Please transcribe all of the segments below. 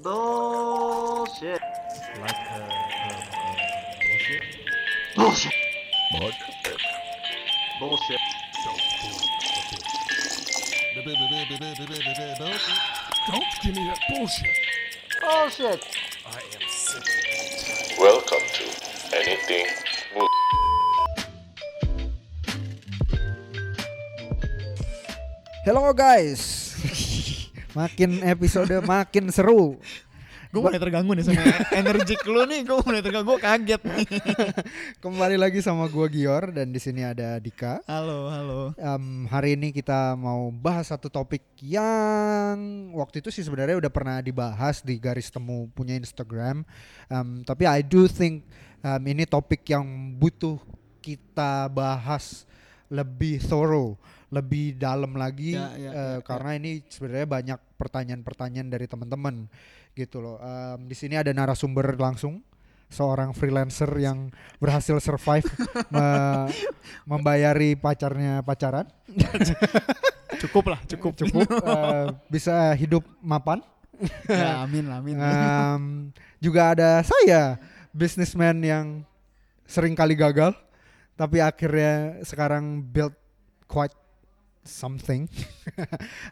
Bullshit. Like uh, uh, bullshit. Bullshit. Mud. Bullshit. Don't give me that bullshit. Bullshit. I am sick. Welcome to Anything Bull. Hello guys. Makin episode makin seru. Gue mulai terganggu nih sama energik lu nih, gue mulai terganggu, gue kaget nih. Kembali lagi sama gua Gior dan di sini ada Dika. Halo, halo. Em, hari ini kita mau bahas satu topik yang waktu itu sih sebenarnya udah pernah dibahas di garis temu punya Instagram. Em, tapi I do think em, ini topik yang butuh kita bahas lebih thorough, lebih dalam lagi Ya, ya, eh, ya, karena ini sebenarnya banyak pertanyaan-pertanyaan dari teman-teman gitu loh. Em, di sini ada narasumber langsung seorang freelancer yang berhasil survive me- membayari pacarnya pacaran Cukup lah, cukup. cukup eh, bisa hidup mapan ya, amin, amin. Em, juga ada saya businessman yang sering kali gagal tapi akhirnya sekarang build quite something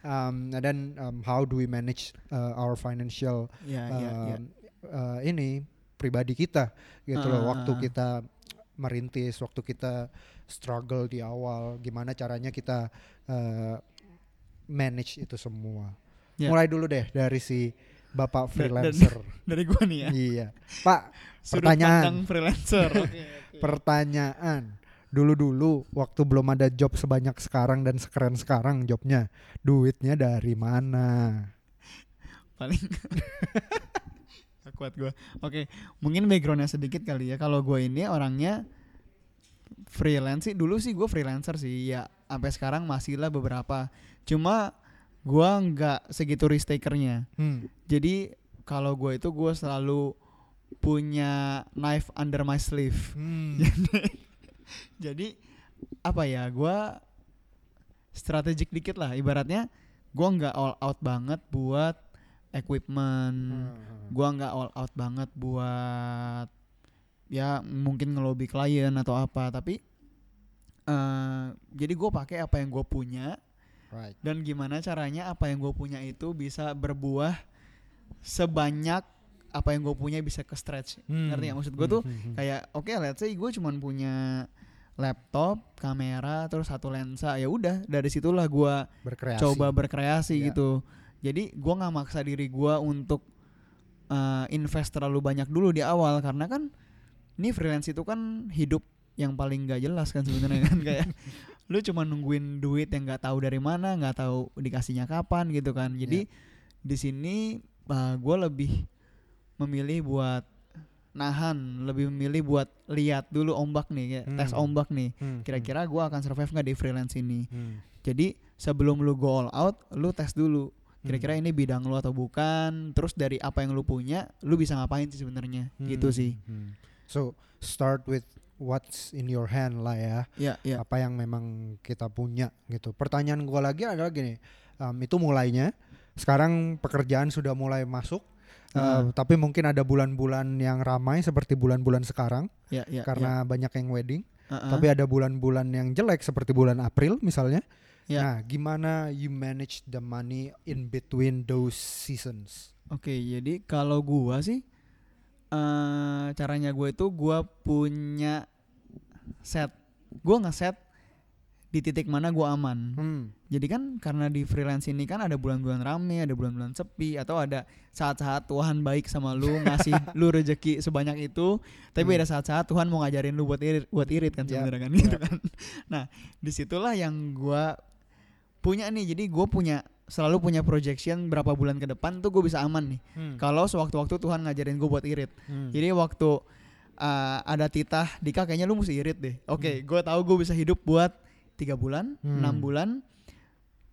Um, dan um, how do we manage uh, our financial ya, ya, ya. um, uh, ini pribadi kita gitu loh Ah, waktu ah, ah. kita merintis waktu kita struggle di awal gimana caranya kita uh, manage itu semua Ya. mulai dulu deh dari si bapak freelancer Dari gue nih ya. iya pak Sudut pertanyaan freelancer. Oke, oke. pertanyaan dulu-dulu waktu belum ada job sebanyak sekarang dan sekeren sekarang jobnya duitnya dari mana Paling Gak kuat gue. Oke, mungkin backgroundnya sedikit kali ya. Kalau gue ini orangnya freelance sih. Dulu sih gue freelancer sih. Ya, sampai sekarang masih lah beberapa. Cuma gue nggak segitu risk takernya. hmm. Jadi kalau gue itu gue selalu punya knife under my sleeve. Hmm. Jadi apa ya? Gue strategik dikit lah. Ibaratnya gue nggak all out banget buat equipment. Hmm. Gua nggak all out banget buat ya mungkin ngelobi klien atau apa. Tapi eh jadi gue pakai apa yang gue punya right dan gimana caranya apa yang gue punya itu bisa berbuah sebanyak apa yang gue punya bisa ke stretch Hmm. ngerti nggak maksud gue tuh Hmm, kayak oke let's say gue cuman punya laptop kamera terus satu lensa ya udah dari situlah gue berkreasi. coba berkreasi Ya. gitu. Jadi gue nggak maksa diri gue untuk uh, invest terlalu banyak dulu di awal karena kan ini freelance itu kan hidup yang paling gak jelas kan sebenarnya kan kayak lu cuma nungguin duit yang nggak tahu dari mana nggak tahu dikasihnya kapan gitu kan. Jadi di sini gue lebih memilih buat nahan lebih memilih buat lihat dulu ombak nih kayak Hmm. tes ombak nih Hmm, kira-kira gue akan survive nggak di freelance ini hmm, hmm. jadi sebelum lu go all out, lu tes dulu. Kira-kira Hmm. ini bidang lu atau bukan. Terus dari apa yang lu punya, lu bisa ngapain sih sebenarnya? Gitu Hmm, sih. hmm. So start with what's in your hand lah ya. Ya, ya. Apa yang memang kita punya gitu. Pertanyaan gua lagi adalah gini, um, itu mulainya. Sekarang pekerjaan sudah mulai masuk. Uh, tapi mungkin ada bulan-bulan yang ramai seperti bulan-bulan sekarang Ya, ya. karena banyak yang wedding. ya. Uh-uh. Tapi ada bulan-bulan yang jelek seperti bulan April misalnya. Ya. Nah, gimana you manage the money in between those seasons? Oke, jadi kalau gua sih eh caranya gue itu gua punya set. Gua ngeset di titik mana gua aman. Hmm. Jadi kan karena di freelance ini kan ada bulan-bulan rame, ada bulan-bulan sepi atau ada saat-saat Tuhan baik sama lu ngasih lu rezeki sebanyak itu, tapi Hmm. ada saat-saat Tuhan mau ngajarin lu buat irit, buat irit kan Ya, sebenarnya kan gitu kan. Nah, di situlah yang gua punya nih. Jadi gua punya selalu punya projection berapa bulan ke depan tuh gue bisa aman nih. Hmm. Kalau sewaktu-waktu Tuhan ngajarin gue buat irit. Hmm. Jadi waktu uh, ada titah, Dika kayaknya lu mesti irit deh. Oke, gue tahu gue bisa hidup buat tiga bulan, Hmm. enam bulan.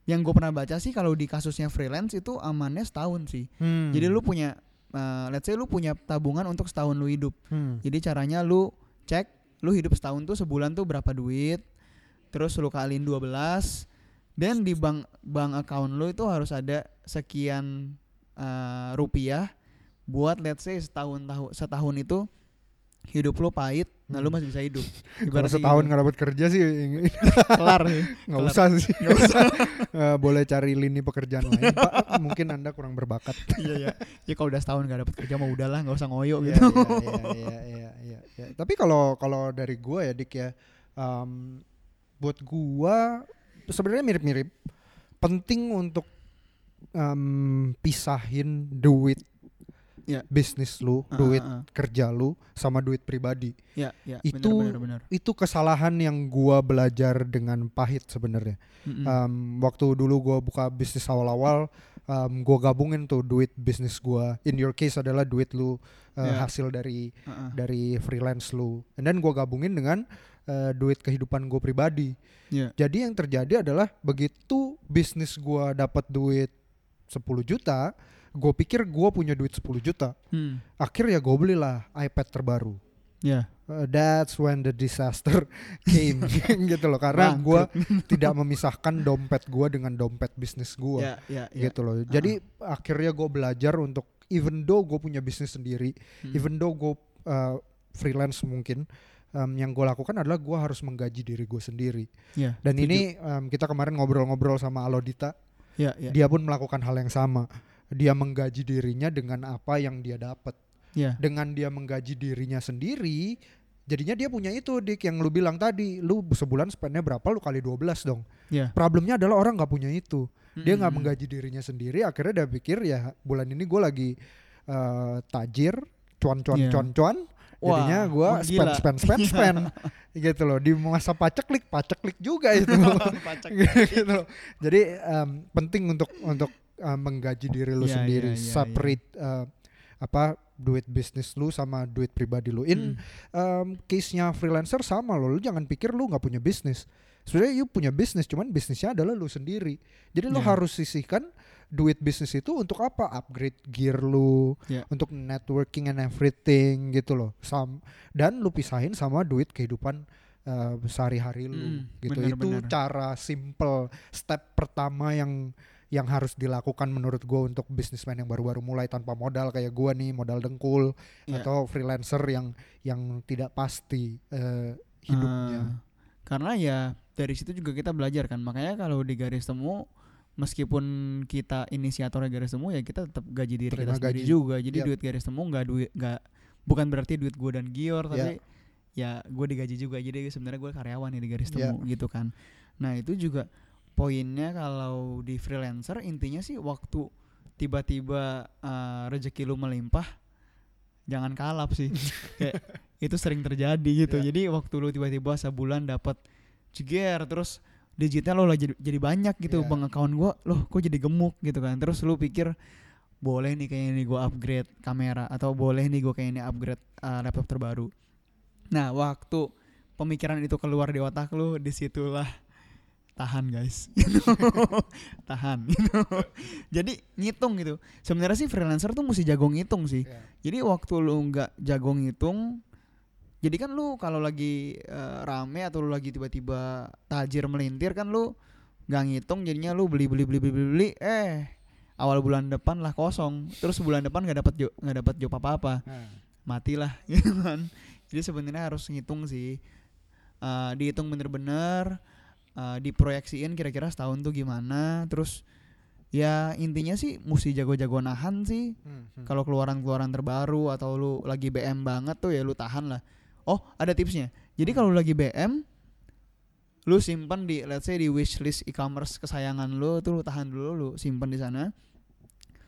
Yang gue pernah baca sih kalau di kasusnya freelance itu amannya setahun sih. Hmm. Jadi lu punya, uh, let's say lu punya tabungan untuk setahun lu hidup. Hmm. Jadi caranya lu cek, lu hidup setahun tuh sebulan tuh berapa duit, terus lu kaliin 12 dan di bank bank account lu itu harus ada sekian uh, rupiah buat let's say setahun tahu setahun itu hidup lu pahit, nah lu masih bisa hidup. Kalau Ibaratnya setahun nggak dapat kerja sih kelar sih. nggak usah sih. Eh, boleh cari lini pekerjaan lain. Pak, mungkin anda kurang berbakat. Iya ya. Ya kalau udah setahun gak dapet kerja mau udahlah, nggak usah ngoyo Iya, gitu. iya, iya, iya, iya, iya, iya. Tapi kalau kalau dari gua ya Dik ya, em, buat gua sebenarnya mirip-mirip. Penting untuk em, pisahin duit Iya. bisnis lu, Ah, duit ah, ah. kerja lu sama duit pribadi. Ya, ya. Itu- benar, benar, benar. Itu kesalahan yang gua belajar dengan pahit sebenarnya. Mm-mm. Um, waktu dulu gua buka bisnis awal-awal, um, gua gabungin tuh duit bisnis gua. In your case adalah duit lu uh, Yeah. hasil dari Heeh. dari freelance lu. And then gua gabungin dengan uh, duit kehidupan gue pribadi. Iya. Jadi yang terjadi adalah begitu bisnis gua dapat duit 10 juta, gue pikir gua punya duit 10 juta. Hmm. Akhirnya gue belilah iPad terbaru. Ya. Uh, that's when the disaster came gitu loh karena gua tidak memisahkan dompet gua dengan dompet bisnis gua Ya, ya, ya. gitu loh jadi akhirnya gue belajar untuk even though gue punya bisnis sendiri Hmm. even though gue uh, freelance mungkin um, yang gue lakukan adalah gue harus menggaji diri gue sendiri Ya, dan setuju. ini um, kita kemarin ngobrol-ngobrol sama Alodita ya, ya. dia pun melakukan hal yang sama dia menggaji dirinya dengan apa yang dia dapat Ya. dengan dia menggaji dirinya sendiri jadinya dia punya itu dik yang lu bilang tadi lu sebulan spendnya berapa lu kali 12 dong Ya. problemnya adalah orang nggak punya itu dia nggak menggaji dirinya sendiri akhirnya dia pikir ya bulan ini gue lagi eh, tajir cuan cuan Iya. cuan cuan jadinya gue spend gila. spend spend spend gitu loh di masa paceklik paceklik juga itu gitu loh. jadi em, penting untuk untuk eh, menggaji diri lu Iya, sendiri iya, iya, separate eh, apa duit bisnis lu sama duit pribadi lu in Hmm. um, case-nya freelancer sama loh. Lu jangan pikir lu nggak punya bisnis. Sebenarnya you punya bisnis, cuman bisnisnya adalah lu sendiri. Jadi lu Ya. harus sisihkan duit bisnis itu untuk apa? Upgrade gear lu, Ya. untuk networking and everything gitu loh. Sam dan lu pisahin sama duit kehidupan uh, sehari-hari lu Mm, gitu. benar, itu benar. cara simple step pertama yang yang harus dilakukan menurut gue untuk bisnismen yang baru-baru mulai tanpa modal kayak gua nih modal dengkul Ya. atau freelancer yang yang tidak pasti eh, hidupnya. Ah, karena ya dari situ juga kita belajar kan. Makanya kalau di garis temu meskipun kita inisiatornya garis temu ya kita tetap gaji diri Terima kita sendiri gaji. juga. Jadi Yap. duit garis temu nggak duit nggak bukan berarti duit gue dan Gior tapi ya gue digaji juga. Jadi sebenarnya gue karyawan nih di garis Ya. temu gitu kan. Nah itu juga poinnya kalau di freelancer intinya sih waktu tiba-tiba eh, rezeki lu melimpah jangan kalap sih kayak itu sering terjadi gitu Ya. jadi waktu lu tiba-tiba sebulan dapat ceger terus digitnya lo lagi jadi, jadi banyak gitu Ya. bank account gua loh kok jadi gemuk gitu kan terus lu pikir boleh nih kayaknya nih gua upgrade kamera atau boleh nih gua kayaknya upgrade uh, laptop terbaru nah waktu pemikiran itu keluar di otak lu di situlah tahan guys. Tahan gitu. Jadi ngitung gitu. Sebenarnya sih freelancer tuh mesti jago ngitung sih. Ya. jadi waktu lu nggak jago ngitung jadi kan lu kalau lagi eh, rame atau lu lagi tiba-tiba tajir melintir kan lu nggak ngitung jadinya lu beli beli beli beli beli, beli eh awal bulan depan lah kosong. Terus bulan depan nggak dapat jo nggak dapat job apa apa Nah, matilah gitu kan. Jadi sebenarnya harus ngitung sih. Eh, dihitung bener-bener eh, diproyeksiin kira-kira setahun tuh gimana terus ya intinya sih mesti jago-jago nahan sih hmm, hmm. kalau keluaran-keluaran terbaru atau lu lagi BM banget tuh ya lu tahan lah. Oh, ada tipsnya. Jadi kalau lu lagi BM lu simpan di let's say di wishlist e-commerce kesayangan lu tuh lu tahan dulu lu simpan di sana.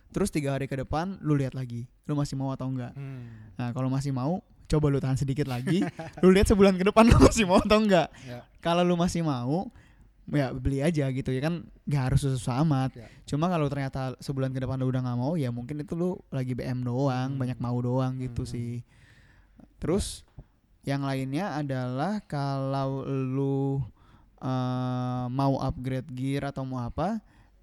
Terus tiga hari ke depan lu lihat lagi, lu masih mau atau enggak. Hmm. Nah, kalau masih mau, coba lu tahan sedikit lagi. lu lihat sebulan ke depan lu masih mau atau enggak. Ya. Kalau lu masih mau, ya beli aja gitu ya kan nggak harus susah amat. Ya. Cuma kalau ternyata sebulan ke depan lu udah nggak mau, ya mungkin itu lu lagi BM doang, Hmm. banyak mau doang gitu Hmm. sih. Terus yang lainnya adalah kalau lu eh, mau upgrade gear atau mau apa,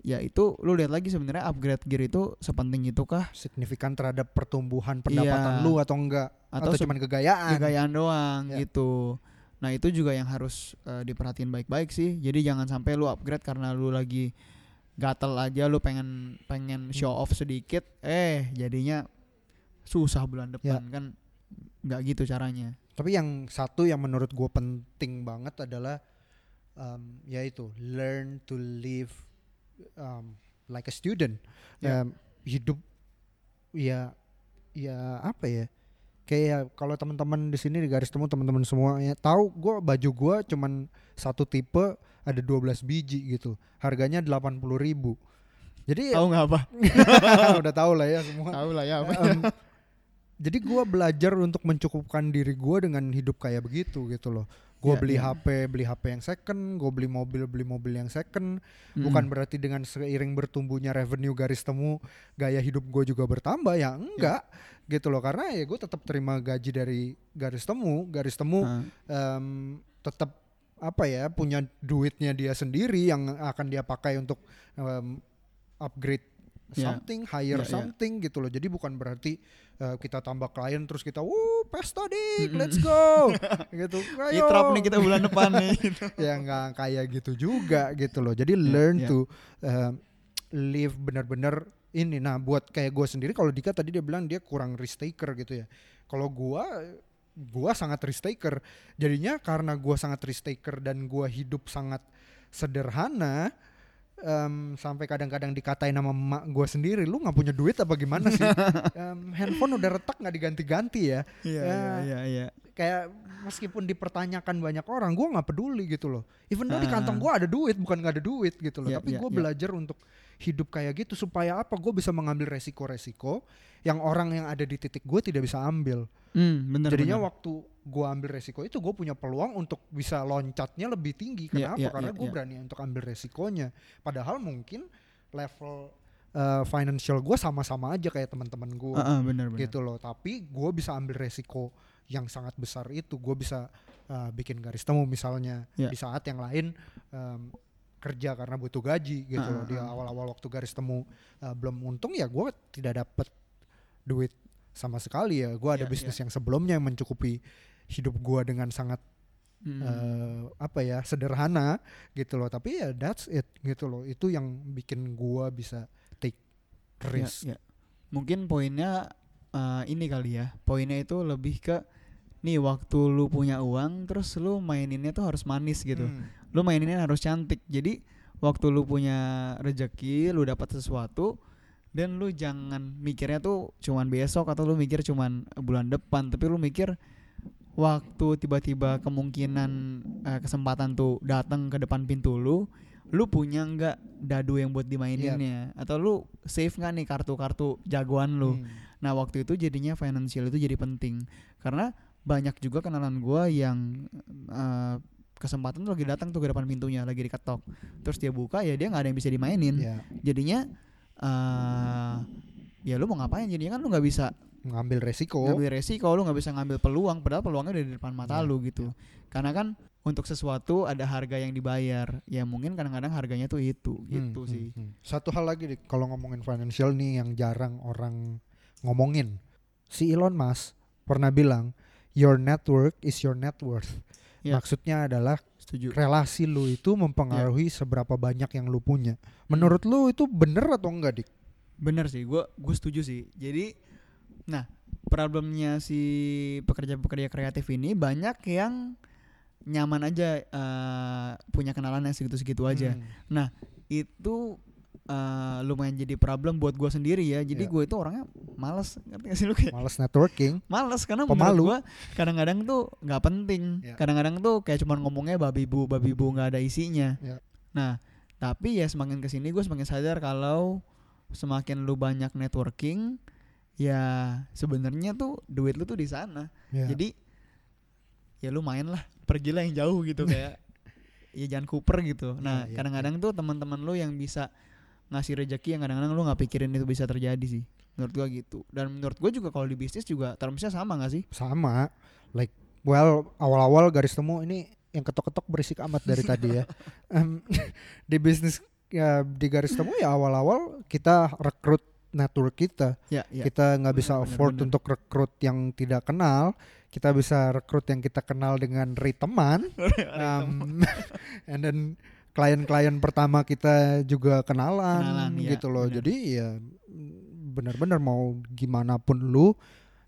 ya itu lu lihat lagi sebenarnya upgrade gear itu sepenting itu kah signifikan terhadap pertumbuhan pendapatan Iya. lu atau enggak Atau atau, cuman kegayaan kegayaan doang Ya. gitu. Nah itu juga yang harus eh, diperhatiin baik-baik sih. Jadi jangan sampai lu upgrade karena lu lagi gatel aja, lu pengen pengen show off sedikit, eh jadinya susah bulan Ya. depan kan nggak gitu caranya Tapi yang satu yang menurut gue penting banget adalah um, yaitu learn to live um, like a student. Ya. Um, hidup ya ya apa ya? Kayak kalau teman-teman di sini di garis temu teman-teman semua ya tahu gue baju gue cuman satu tipe ada 12 biji gitu. Harganya 80.000 ribu. Jadi tahu nggak apa udah tahu lah ya semua. tahu lah ya apa Em, jadi gua belajar untuk mencukupkan diri gua dengan hidup kayak begitu gitu loh. Gua Iya, beli iya. HP, beli HP yang second, gua beli mobil, beli mobil yang second. Mm. Bukan berarti dengan seiring bertumbuhnya revenue garis temu gaya hidup gue juga bertambah ya enggak gitu loh karena ya gue tetap terima gaji dari garis temu, garis temu Ah, em, tetap apa ya punya duitnya dia sendiri yang akan dia pakai untuk em, upgrade Ya. something, hire Ya, ya. something gitu loh. Jadi bukan berarti eh, kita tambah klien terus kita, "Wuh, pesta dik, let's go." gitu. Ayo. trap nih kita bulan depan nih ya nggak kayak gitu juga gitu loh. Jadi learn ya. to em, live benar-benar ini. Nah, buat kayak gue sendiri kalau Dika tadi dia bilang dia kurang risk taker gitu ya. Kalau gua gua sangat risk taker. Jadinya karena gua sangat risk taker dan gua hidup sangat sederhana em, sampai kadang-kadang dikatain sama emak gue sendiri lu nggak punya duit apa gimana sih Em, handphone udah retak nggak diganti-ganti ya iya Ya. iya iya iya kayak meskipun dipertanyakan banyak orang gue nggak peduli gitu loh even though di Ah. kantong gue ada duit bukan nggak ada duit gitu loh Iya, tapi iya, gue iya. belajar untuk hidup kayak gitu supaya apa gue bisa mengambil resiko-resiko yang orang yang ada di titik gue tidak bisa ambil Hmm, bener, jadinya bener. waktu gue ambil resiko itu gue punya peluang untuk bisa loncatnya lebih tinggi. Iya, kenapa? iya, karena iya, gue iya. berani untuk ambil resikonya. Padahal mungkin level eh, financial gue sama-sama aja kayak teman-teman gue bener bener. gitu loh. Tapi gue bisa ambil resiko yang sangat besar itu. Gue bisa uh, bikin garis temu misalnya Ya. di saat yang lain um, kerja karena butuh gaji gitu Ah, loh di awal-awal waktu garis temu uh, belum untung ya gue tidak dapat duit sama sekali ya. Gue ada Ya, bisnis yang sebelumnya yang mencukupi hidup gue dengan sangat Hmm. uh, apa ya sederhana gitu loh tapi ya that's it gitu loh itu yang bikin gue bisa take Ya, risk ya. Mungkin poinnya eh, ini kali ya. Poinnya itu lebih ke nih waktu lu punya uang terus lu maininnya tuh harus manis gitu. Hmm. Lu maininnya harus cantik. Jadi waktu lu punya rezeki, lu dapat sesuatu dan lu jangan mikirnya tuh cuman besok atau lu mikir cuman bulan depan, tapi lu mikir waktu tiba-tiba kemungkinan eh, kesempatan tuh datang ke depan pintu lu, lu punya nggak dadu yang buat dimaininnya atau lu save nggak nih kartu-kartu jagoan lu. Hmm. Nah waktu itu jadinya financial itu jadi penting. Karena banyak juga kenalan gua yang eh, kesempatan tuh lagi datang tuh ke depan pintunya lagi diketok. Terus dia buka ya dia nggak ada yang bisa dimainin. Ya jadinya eh ya lu mau ngapain jadinya kan lu nggak bisa ngambil resiko ngambil resiko lu nggak bisa ngambil peluang padahal peluangnya udah di depan mata Iya, lu gitu karena kan untuk sesuatu ada harga yang dibayar ya mungkin kadang-kadang harganya tuh itu gitu Hmm, sih hmm, hmm. Satu hal lagi nih, kalau ngomongin financial nih yang jarang orang ngomongin. Si Elon Musk pernah bilang, your network is your net worth. Ya. Maksudnya adalah setuju relasi lu itu mempengaruhi Ya. seberapa banyak yang lu punya. Menurut lu itu bener atau enggak, Dik? Bener sih, gue gue setuju sih. Jadi, nah problemnya si pekerja-pekerja kreatif ini banyak yang nyaman aja eh, punya kenalan yang segitu-segitu aja. Hmm. Itu eh, lumayan jadi problem buat gue sendiri ya. Jadi Ya. gue itu orangnya males, ngerti gak sih lu kayak Males networking. males karena Pemalu. gue kadang-kadang tuh nggak penting. Ya. Kadang-kadang tuh kayak cuman ngomongnya babi bu, babi bu nggak ada isinya. Ya. Nah, tapi ya semakin ke sini gue semakin sadar kalau semakin lu banyak networking, ya sebenarnya tuh duit lu tuh di sana. Ya. Jadi ya lu main lah, pergilah yang jauh gitu kayak ya jangan kuper gitu. Nah, Ya, ya, kadang-kadang tuh teman-teman lu yang bisa ngasih rejeki yang kadang-kadang lu nggak pikirin itu bisa terjadi sih. Menurut gua gitu. Dan menurut gua juga kalau di bisnis juga termsnya sama gak sih? sama. Like well awal-awal garis temu ini yang ketok-ketok berisik amat dari tadi ya. Em, di bisnis ya di garis temu ya awal-awal kita rekrut network kita. Ya, ya. kita nggak bisa afford untuk rekrut yang tidak kenal kita bisa rekrut yang kita kenal dengan rate teman um, and then klien-klien pertama kita juga kenalan, Kenalan, iya, gitu loh benar. jadi ya bener-bener mau gimana pun lu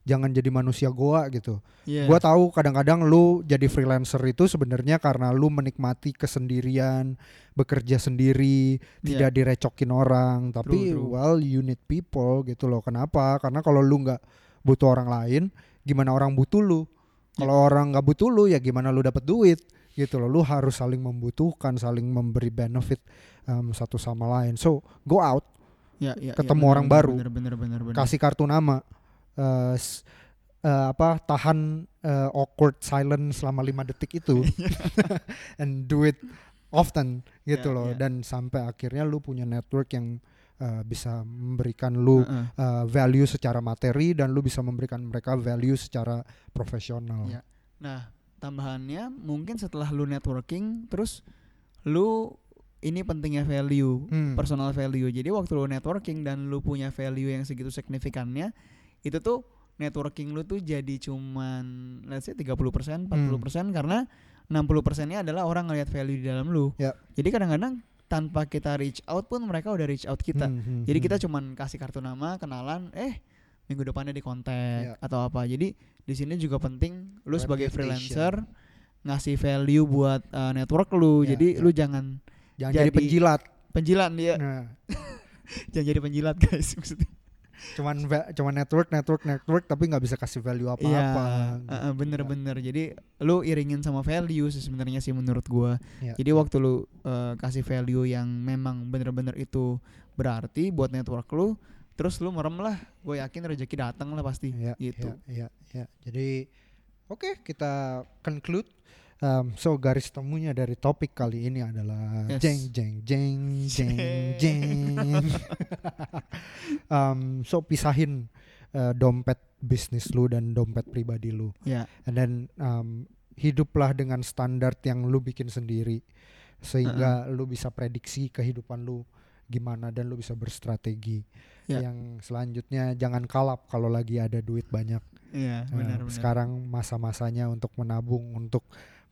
jangan jadi manusia goa gitu. Iya. Gua tahu kadang-kadang lu jadi freelancer itu sebenarnya karena lu menikmati kesendirian, bekerja sendiri, Iya. tidak direcokin orang. Tapi True, true. well you need people gitu loh. Kenapa? Karena kalau lu nggak butuh orang lain, gimana orang butuh lu? Ya. Kalau orang nggak butuh lu ya gimana lu dapat duit? Gitu loh. Lu harus saling membutuhkan, saling memberi benefit um, satu sama lain. So go out, Ya, ya, ya, ketemu bener, orang bener, baru. Bener bener bener bener. kasih kartu nama. S- eh, apa tahan eh, awkward silence selama lima detik itu and do it often gitu Ya, loh ya. dan sampai akhirnya lu punya network yang eh, bisa memberikan lu Heeh. eh, value secara materi dan lu bisa memberikan mereka value secara profesional. Ya. Nah, tambahannya mungkin setelah lu networking terus lu ini pentingnya value, Hmm. personal value. Jadi waktu lu networking dan lu punya value yang segitu signifikannya, itu tuh networking lu tuh jadi cuman let's say 30%, 40% karena 60%-nya adalah orang ngelihat value di dalam lu. Ya. Jadi kadang-kadang tanpa kita reach out pun mereka udah reach out kita. Hmm, hmm, Jadi hmm. kita cuman kasih kartu nama, kenalan, eh minggu depannya di kontak Ya. atau apa. Jadi di sini juga penting lu sebagai freelancer ngasih value buat uh, network lu. Ya, Jadi ya. lu jangan jangan jadi, jadi- penjilat. penjilat dia, Nah, jangan jadi penjilat guys maksudnya. Cuman cuman network network network tapi nggak bisa kasih value Iya, apa-apa. uh, uh, bener-bener. Jadi lu iringin sama value sebenarnya sih menurut gua. Ya. Jadi waktu lu uh, kasih value yang memang bener-bener itu berarti buat network lu, terus lu merem lah. Gue yakin rezeki datang lah pasti. Ya, gitu. ya, ya, ya. Jadi oke kita conclude. Um, so garis temunya dari topik kali ini adalah Yes. jeng jeng jeng jeng jeng. um, so pisahin uh, dompet bisnis lu dan dompet pribadi lu. Ya. And then um, hiduplah dengan standar yang lu bikin sendiri sehingga lu bisa prediksi kehidupan lu gimana dan lu bisa berstrategi. Ya. Yang selanjutnya jangan kalap kalau lagi ada duit banyak. Iya, Nah, benar benar. sekarang masa-masanya untuk menabung, untuk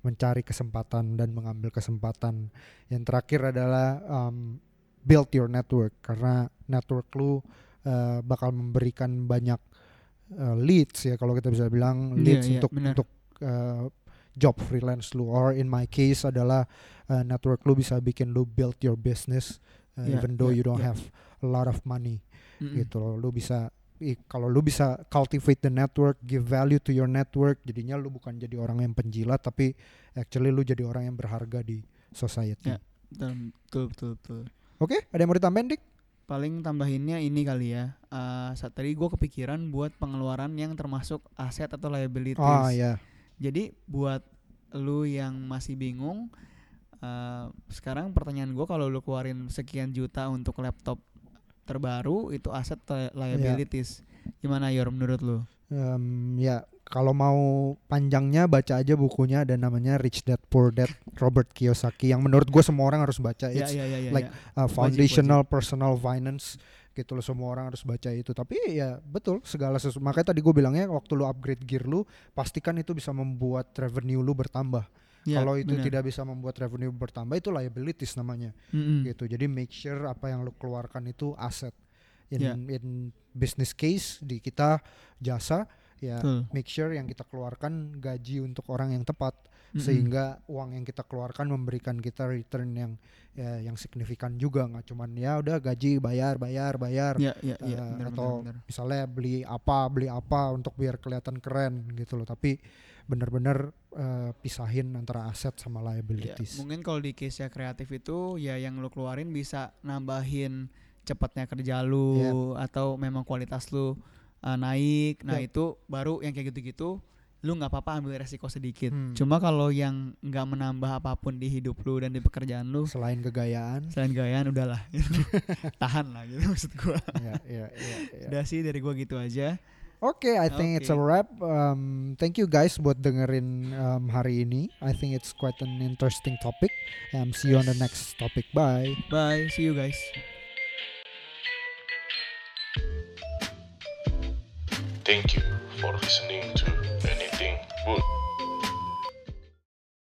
mencari kesempatan dan mengambil kesempatan. Yang terakhir adalah um, build your network karena network lu uh, bakal memberikan banyak uh, leads ya kalau kita bisa bilang Iya, leads iya, untuk benar. untuk uh, job freelance lu or in my case adalah uh, network lu bisa bikin lu build your business uh, Iya, even though iya, you don't iya. have a lot of money Mm-mm. gitu loh lu bisa kalau lu bisa cultivate the network give value to your network jadinya lu bukan jadi orang yang penjilat tapi actually lu jadi orang yang berharga di society Ya. Betul betul betul. oke ada yang mau ditambahin dik Paling tambahinnya ini kali ya. eh, saat tadi gue kepikiran buat pengeluaran yang termasuk aset atau liabilities. oh ya Jadi buat lu yang masih bingung, eh, sekarang pertanyaan gue kalau lu keluarin sekian juta untuk laptop terbaru itu aset atau liabilities. Gimana Yor menurut lu? Em, ya kalau mau panjangnya baca aja bukunya ada namanya Rich Dad Poor Dad Robert Kiyosaki yang menurut gue semua orang harus baca Ya It's ya ya ya. like ya. uh, foundational personal finance gitu loh semua orang harus baca itu tapi ya betul segala sesuatu makanya tadi gue bilangnya waktu lu upgrade gear lu pastikan itu bisa membuat revenue lu bertambah Ya, kalau itu benar. tidak bisa membuat revenue bertambah itu liabilities namanya Mm-mm. gitu jadi make sure apa yang lu keluarkan itu aset in Ya. in business case di kita jasa ya make sure yang kita keluarkan gaji untuk orang yang tepat Mm-mm. sehingga uang yang kita keluarkan memberikan kita return yang ya, yang signifikan juga nggak cuman ya udah gaji bayar bayar bayar ya ya ya eh, benar atau benar, benar. misalnya beli apa beli apa untuk biar kelihatan keren gitu loh tapi benar-benar eh, pisahin antara aset sama Ya, liabilities mungkin kalau di case ya kreatif itu ya yang lu keluarin bisa nambahin cepatnya kerja lu atau memang kualitas lu uh, naik. Nah, Yep. itu baru yang kayak gitu-gitu lu nggak apa-apa ambil resiko sedikit. Hmm. Cuma kalau yang nggak menambah apa pun di hidup lu dan di pekerjaan lu selain kegayaan selain gayaan udahlah tahan lah gitu maksud gua. ya, ya, ya, ya. Udah sih dari gua gitu aja. Oke, I think it's a wrap. Um, thank you guys buat dengerin um, hari ini. I think it's quite an interesting topic. Um, see you on the next topic. Bye. Bye, see you guys. Thank you for listening to foot.